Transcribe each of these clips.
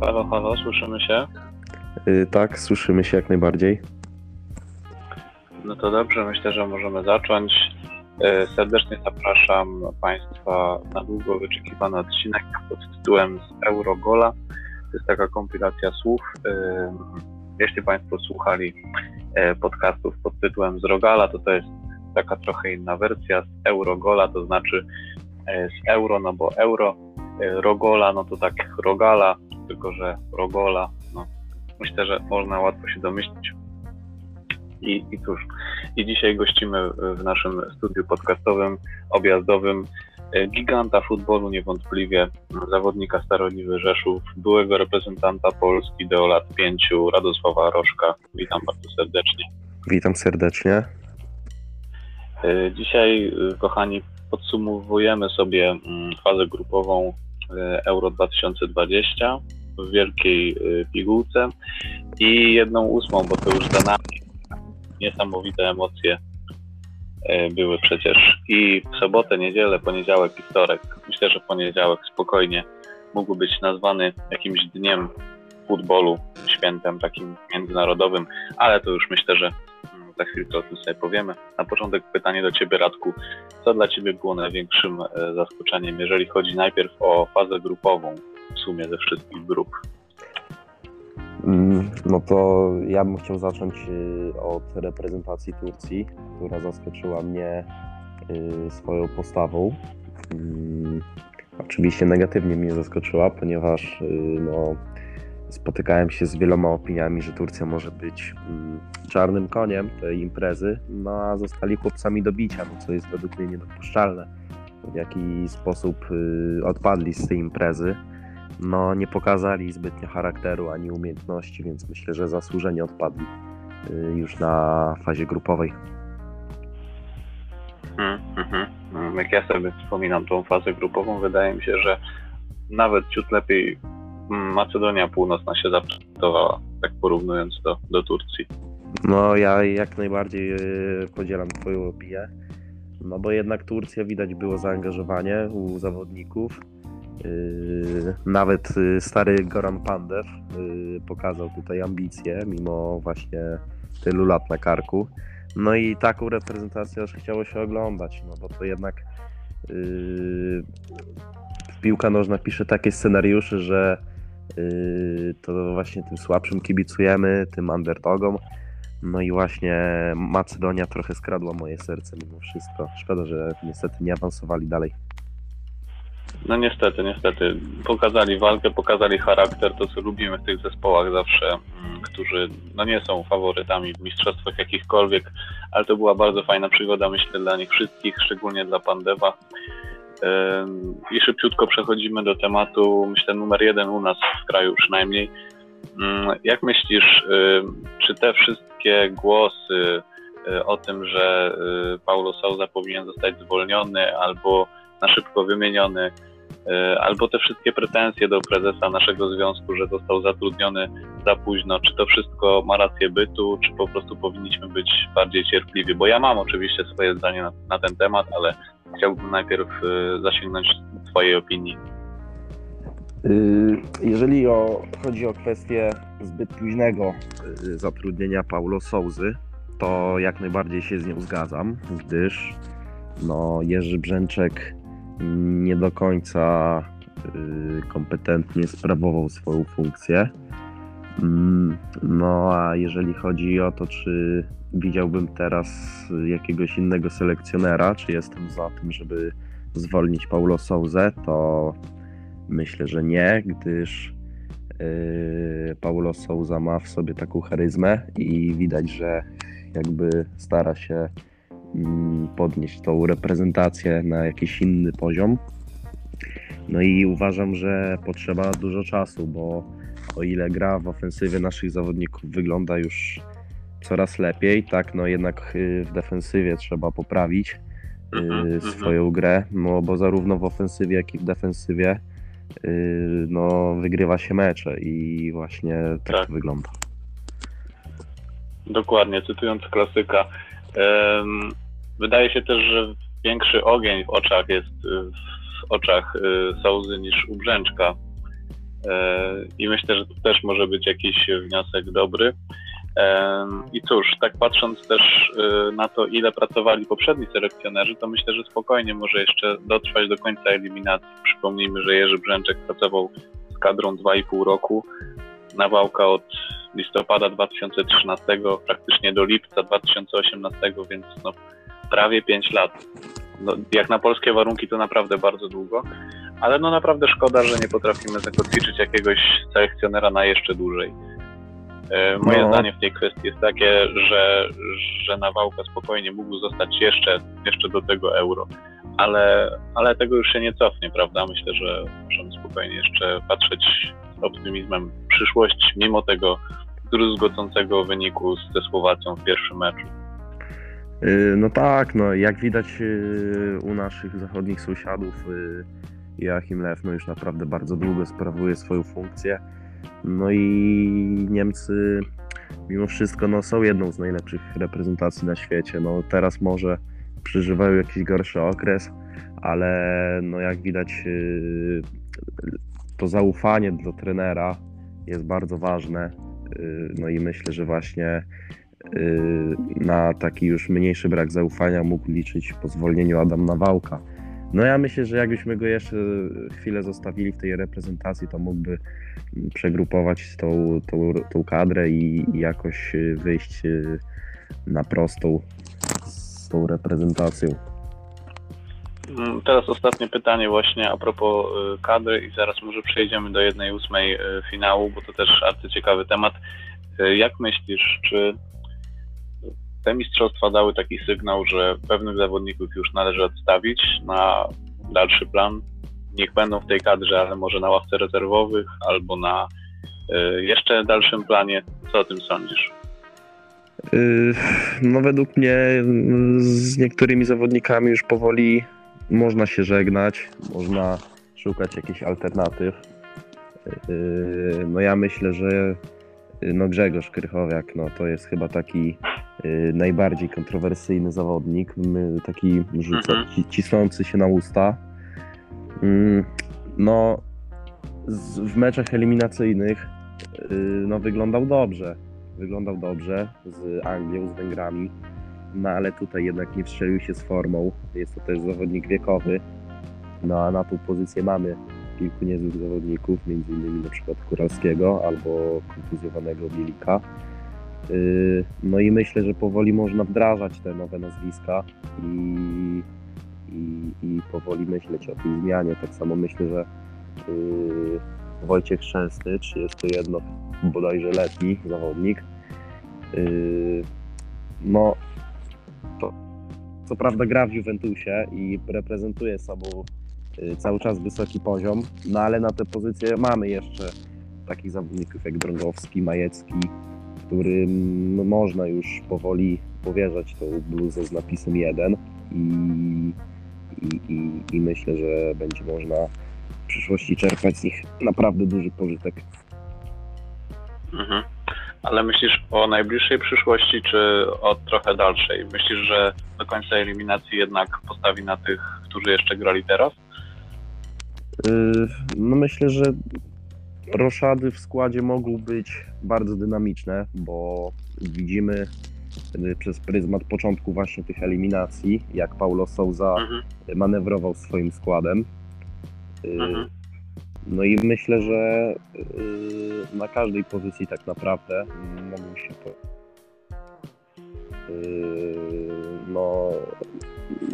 Halo, halo, słyszymy się? Y, tak, słyszymy się jak najbardziej. No to dobrze, myślę, że możemy zacząć. E, Serdecznie zapraszam Państwa na długo wyczekiwany odcinek pod tytułem z Eurogola. To jest taka kompilacja słów. E, Jeśli Państwo słuchali e, podcastów pod tytułem z Rogala, to to jest taka trochę inna wersja z Eurogola, to znaczy e, z euro, no bo euro, e, Rogola, no to tak Rogala, tylko że Rogola, no myślę, że można łatwo się domyślić. I, I cóż, i dzisiaj gościmy w naszym studiu podcastowym, objazdowym e, giganta futbolu niewątpliwie, zawodnika Staroliwy Rzeszów, byłego reprezentanta Polski do lat pięciu, Radosława Rożka. Witam bardzo serdecznie. Witam serdecznie. E, Dzisiaj, e, kochani, podsumowujemy sobie mm, fazę grupową Euro 2020 w wielkiej e, pigułce i jedną ósmą, bo to już za nami. Niesamowite emocje e, były przecież i w sobotę, niedzielę, poniedziałek i wtorek. Myślę, że poniedziałek spokojnie mógł być nazwany jakimś dniem futbolu, świętem takim międzynarodowym, ale to już myślę, że mm, za chwilkę o tym sobie powiemy. Na początek pytanie do Ciebie, Radku. Co dla Ciebie było największym e, zaskoczeniem, jeżeli chodzi najpierw o fazę grupową w sumie ze wszystkich grup? Mm, No to ja bym chciał zacząć y, od reprezentacji Turcji, która zaskoczyła mnie y, swoją postawą. Mm, Oczywiście negatywnie mnie zaskoczyła, ponieważ y, no, spotykałem się z wieloma opiniami, że Turcja może być mm, czarnym koniem tej imprezy, no a zostali chłopcami do bicia, no, co jest według mnie niedopuszczalne. W jaki sposób odpadli z tej imprezy no, nie pokazali zbytnio charakteru ani umiejętności, więc myślę, że zasłużenie odpadli y, już na fazie grupowej. Mhm. Mm, Jak ja sobie wspominam tą fazę grupową, wydaje mi się, że nawet ciut lepiej mm, Macedonia Północna się zaprezentowała, tak porównując do, do Turcji. No, ja jak najbardziej y, podzielam Twoją opinię, no bo jednak Turcja widać było zaangażowanie u zawodników. Y, Nawet y, stary Goran Pandev y, pokazał tutaj ambicje, mimo właśnie tylu lat na karku. No i taką reprezentację aż chciało się oglądać, no bo to jednak yy, piłka nożna pisze takie scenariusze, że yy, to właśnie tym słabszym kibicujemy, tym underdogom. No i właśnie Macedonia trochę skradła moje serce mimo wszystko. Szkoda, że niestety nie awansowali dalej. No niestety, niestety. Pokazali walkę, pokazali charakter, to co lubimy w tych zespołach zawsze, mm, którzy no nie są faworytami w mistrzostwach jakichkolwiek, ale to była bardzo fajna przygoda, myślę, dla nich wszystkich, szczególnie dla Pandewa. I szybciutko przechodzimy do tematu, myślę, numer jeden u nas w kraju przynajmniej. Ym, Jak myślisz, czy te wszystkie głosy y, o tym, że y, Paulo Souza powinien zostać zwolniony albo na szybko wymieniony, y, albo te wszystkie pretensje do prezesa naszego związku, że został zatrudniony za późno, czy to wszystko ma rację bytu, czy po prostu powinniśmy być bardziej cierpliwi? Bo ja mam oczywiście swoje zdanie na, na ten temat, ale chciałbym najpierw y, zasięgnąć Twojej opinii. Yy, Jeżeli o, chodzi o kwestię zbyt późnego yy, zatrudnienia Paulo Souzy, to jak najbardziej się z nią zgadzam, gdyż no, Jerzy Brzęczek nie do końca yy, kompetentnie sprawował swoją funkcję. Mm, No a jeżeli chodzi o to, czy widziałbym teraz jakiegoś innego selekcjonera, czy jestem za tym, żeby zwolnić Paulo Souzę, to Myślę, że nie, gdyż yy, Paulo Souza ma w sobie taką charyzmę i widać, że jakby stara się podnieść tą reprezentację na jakiś inny poziom. No i uważam, że potrzeba dużo czasu, bo o ile gra w ofensywie naszych zawodników wygląda już coraz lepiej, tak no jednak yy, w defensywie trzeba poprawić Mhm, yy, mhm. swoją grę, no bo zarówno w ofensywie, jak i w defensywie yy, no, wygrywa się mecze i właśnie tak, Tak. to wygląda. Dokładnie, cytując klasyka. Wydaje się też, że większy ogień w oczach jest y, w oczach y, Souzy niż u Brzęczka. E, I myślę, że to też może być jakiś wniosek dobry. I cóż, tak patrząc też e, na to, ile pracowali poprzedni selekcjonerzy, to myślę, że spokojnie może jeszcze dotrwać do końca eliminacji. Przypomnijmy, że Jerzy Brzęczek pracował z kadrą 2,5 roku, Nawałka od listopada 2013 praktycznie do lipca 2018, więc no, prawie 5 lat. No, jak na polskie warunki to naprawdę bardzo długo, ale no naprawdę szkoda, że nie potrafimy zakotwiczyć jakiegoś selekcjonera na jeszcze dłużej. E, Moje No. zdanie w tej kwestii jest takie, że, że Nawałka spokojnie mógł zostać jeszcze, jeszcze do tego euro, ale, ale tego już się nie cofnie, prawda? Myślę, że możemy spokojnie jeszcze patrzeć z optymizmem w przyszłość, mimo tego druzgocącego wyniku ze Słowacją w pierwszym meczu. Y, No tak, no jak widać y, u naszych zachodnich sąsiadów y, Joachim Lew no już naprawdę bardzo długo sprawuje swoją funkcję. No i Niemcy mimo wszystko no, są jedną z najlepszych reprezentacji na świecie. No teraz może przeżywają jakiś gorszy okres, ale no jak widać y, to zaufanie do trenera jest bardzo ważne. Y, No i myślę, że właśnie y, na taki już mniejszy brak zaufania mógł liczyć po zwolnieniu Adam Nawałka. No ja myślę, że jakbyśmy go jeszcze chwilę zostawili w tej reprezentacji, to mógłby przegrupować tą, tą, tą kadrę i, i jakoś wyjść na prostą tą reprezentacją. Mm, Teraz ostatnie pytanie właśnie a propos y, kadry i zaraz może przejdziemy do jednej ósmej y, finału, bo to też arcyciekawy temat. Y, Jak myślisz, czy te mistrzostwa dały taki sygnał, że pewnych zawodników już należy odstawić na dalszy plan? Niech będą w tej kadrze, ale może na ławce rezerwowych albo na jeszcze dalszym planie. Co o tym sądzisz? Y, No według mnie mm, z niektórymi zawodnikami już powoli można się żegnać, można szukać jakichś alternatyw. Y, No ja myślę, że y, no Grzegorz Krychowiak no to jest chyba taki najbardziej kontrowersyjny zawodnik, taki rzuca, Mhm. ci- cisnący się na usta. No w meczach eliminacyjnych no wyglądał dobrze wyglądał dobrze z Anglią, z Węgrami, no ale tutaj jednak nie wstrzelił się z formą. Jest to też zawodnik wiekowy, no a na tą pozycję mamy kilku niezłych zawodników, między innymi na przykład Kuralskiego albo kontuzjowanego Milika. Yy, No i myślę, że powoli można wdrażać te nowe nazwiska i, i, i powoli myśleć o tej zmianie. Tak samo myślę, że yy, Wojciech Szczęsny, 31 bodajże letni zawodnik. Yy, no, to co prawda gra w Juventusie i reprezentuje sobą yy, cały czas wysoki poziom, no ale na tę pozycję mamy jeszcze takich zawodników jak Drągowski, Majecki, którym można już powoli powierzać tą bluzę z napisem 1 i, i, i, i myślę, że będzie można przyszłości czerpać z nich naprawdę duży pożytek. Mhm. Ale myślisz o najbliższej przyszłości, czy o trochę dalszej? Myślisz, że do końca eliminacji jednak postawi na tych, którzy jeszcze grali teraz? Yy, No myślę, że roszady w składzie mogą być bardzo dynamiczne, bo widzimy yy, przez pryzmat początku właśnie tych eliminacji, jak Paulo Souza Mhm. manewrował swoim składem. Mhm. No i myślę, że yy, na każdej pozycji tak naprawdę mogą się. Yy, no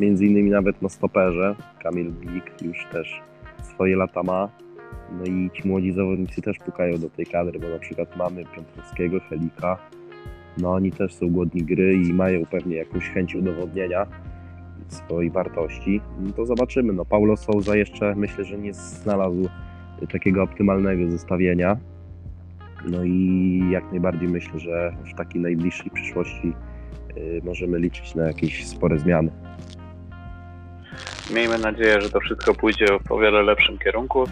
między innymi nawet na stoperze Kamil Blik już też swoje lata ma. No i ci młodzi zawodnicy też pukają do tej kadry, bo na przykład mamy Piotrowskiego, Helika. No oni też są głodni gry i mają pewnie jakąś chęć udowodnienia swojej wartości. No to zobaczymy. No Paulo Souza jeszcze myślę, że nie znalazł takiego optymalnego zestawienia. No i jak najbardziej myślę, że w takiej najbliższej przyszłości y, możemy liczyć na jakieś spore zmiany. Miejmy nadzieję, że to wszystko pójdzie w o wiele lepszym kierunku.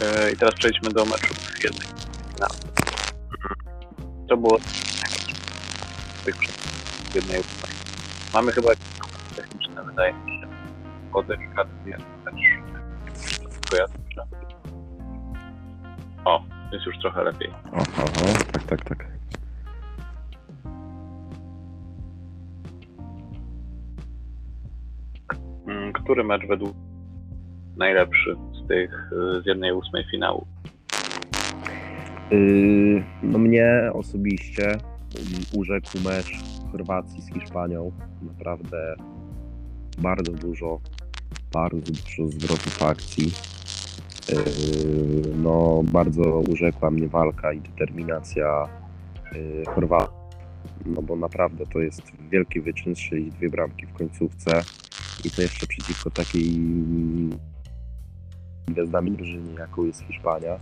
Yy, I teraz przejdźmy do meczu jednej. No. To było tych jednej. Mamy chyba wydaje mi się. Kodyfikację też. Kojarzę, że- O, jest już trochę lepiej. O, aha, tak, tak, tak. Mm, Który mecz według najlepszy z tych y, z jednej ósmej finału? Yy, no mnie osobiście mm, urzekł mecz Chorwacji z Hiszpanią. Naprawdę bardzo dużo, bardzo dużo zwrotów akcji. Yy, no bardzo urzekła mnie walka i determinacja yy, Chorwatów. No bo naprawdę to jest wielki wyczyn strzelić dwie bramki w końcówce i to jeszcze przeciwko takiej mm, gwiazdami drużynie, jaką jest Hiszpania.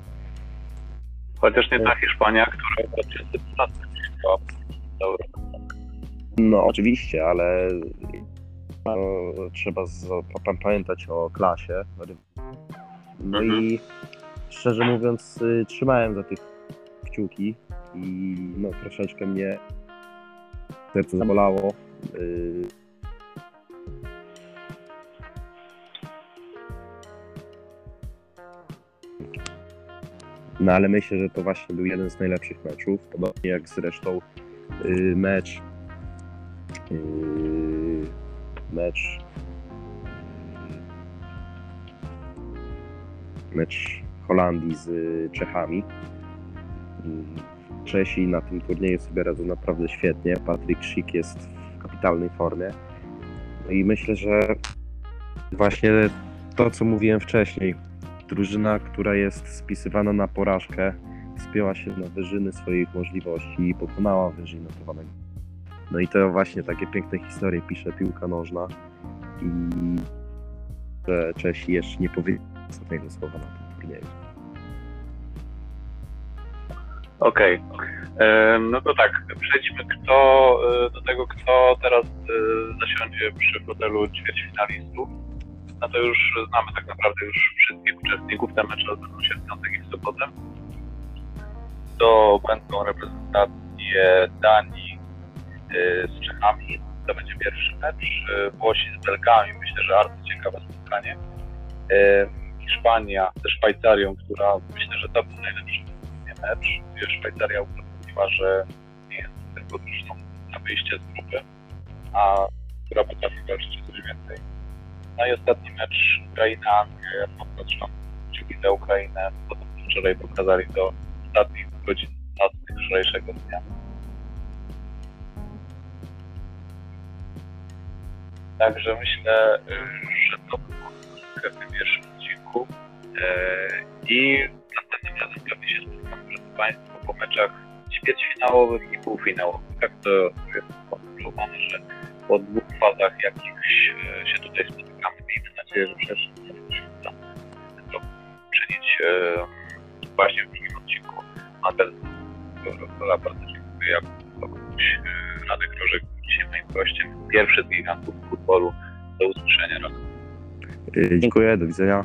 Chociaż nie ta Hiszpania, która w 2015 przyjechała do Europy. No oczywiście, ale trzeba z, pa- pamiętać o klasie. No Mhm. i szczerze mówiąc y, trzymałem za tych kciuki i no troszeczkę mnie serce zabolało. Y, No ale myślę, że to właśnie był jeden z najlepszych meczów, podobnie jak zresztą y, mecz mecz mecz Holandii z Czechami. Czesi na tym turnieju sobie radzą naprawdę świetnie. Patryk Szyk jest w kapitalnej formie. No i myślę, że właśnie to, co mówiłem wcześniej, drużyna, która jest spisywana na porażkę, wspięła się na wyżyny swoich możliwości i pokonała wyżej notowanego no i to właśnie takie piękne historie pisze piłka nożna i że Czesi jeszcze nie powiedzieli ostatniego słowa na tym turnieju. Okej. Em, No to tak, przejdźmy kto, e, do tego, kto teraz e, zasiądzie przy fotelu ćwierćfinalistów. No to już znamy tak naprawdę już wszystkich uczestników. Te mecze odbędą się w piątek i w sobotę. To będą reprezentacje Danii z Czechami. To będzie pierwszy mecz. E, Włosi z Belgami. Myślę, że bardzo ciekawe spotkanie. E, Hiszpania ze Szwajcarią, która myślę, że to był najlepszy mecz, Szwajcaria udowodniła, że nie jest tylko drużyną na wyjście z grupy, a która potrafi walczyć coś więcej. No i ostatni mecz Ukraina-Anglia, kciuki za Ukrainę, co wczoraj pokazali do ostatnich godzin wczorajszego dnia. Także myślę, y, że to było w pierwszym odcinku. E, I następnym razem pewnie się spotkamy, drodzy Państwo, po meczach ćwierćfinałowych i półfinałowych. Tak to jest skonstruowane, że po dwóch fazach jakichś e, się tutaj spotykamy. Miejmy nadzieję, że przecież uda to czynić e, właśnie w drugim odcinku. A teraz bardzo dziękuję Jakubowi e, Radek Rożek, dzisiaj moim gościem. Pierwszy z gigantów futbolu. Do usłyszenia. Yy, Dziękuję, do widzenia.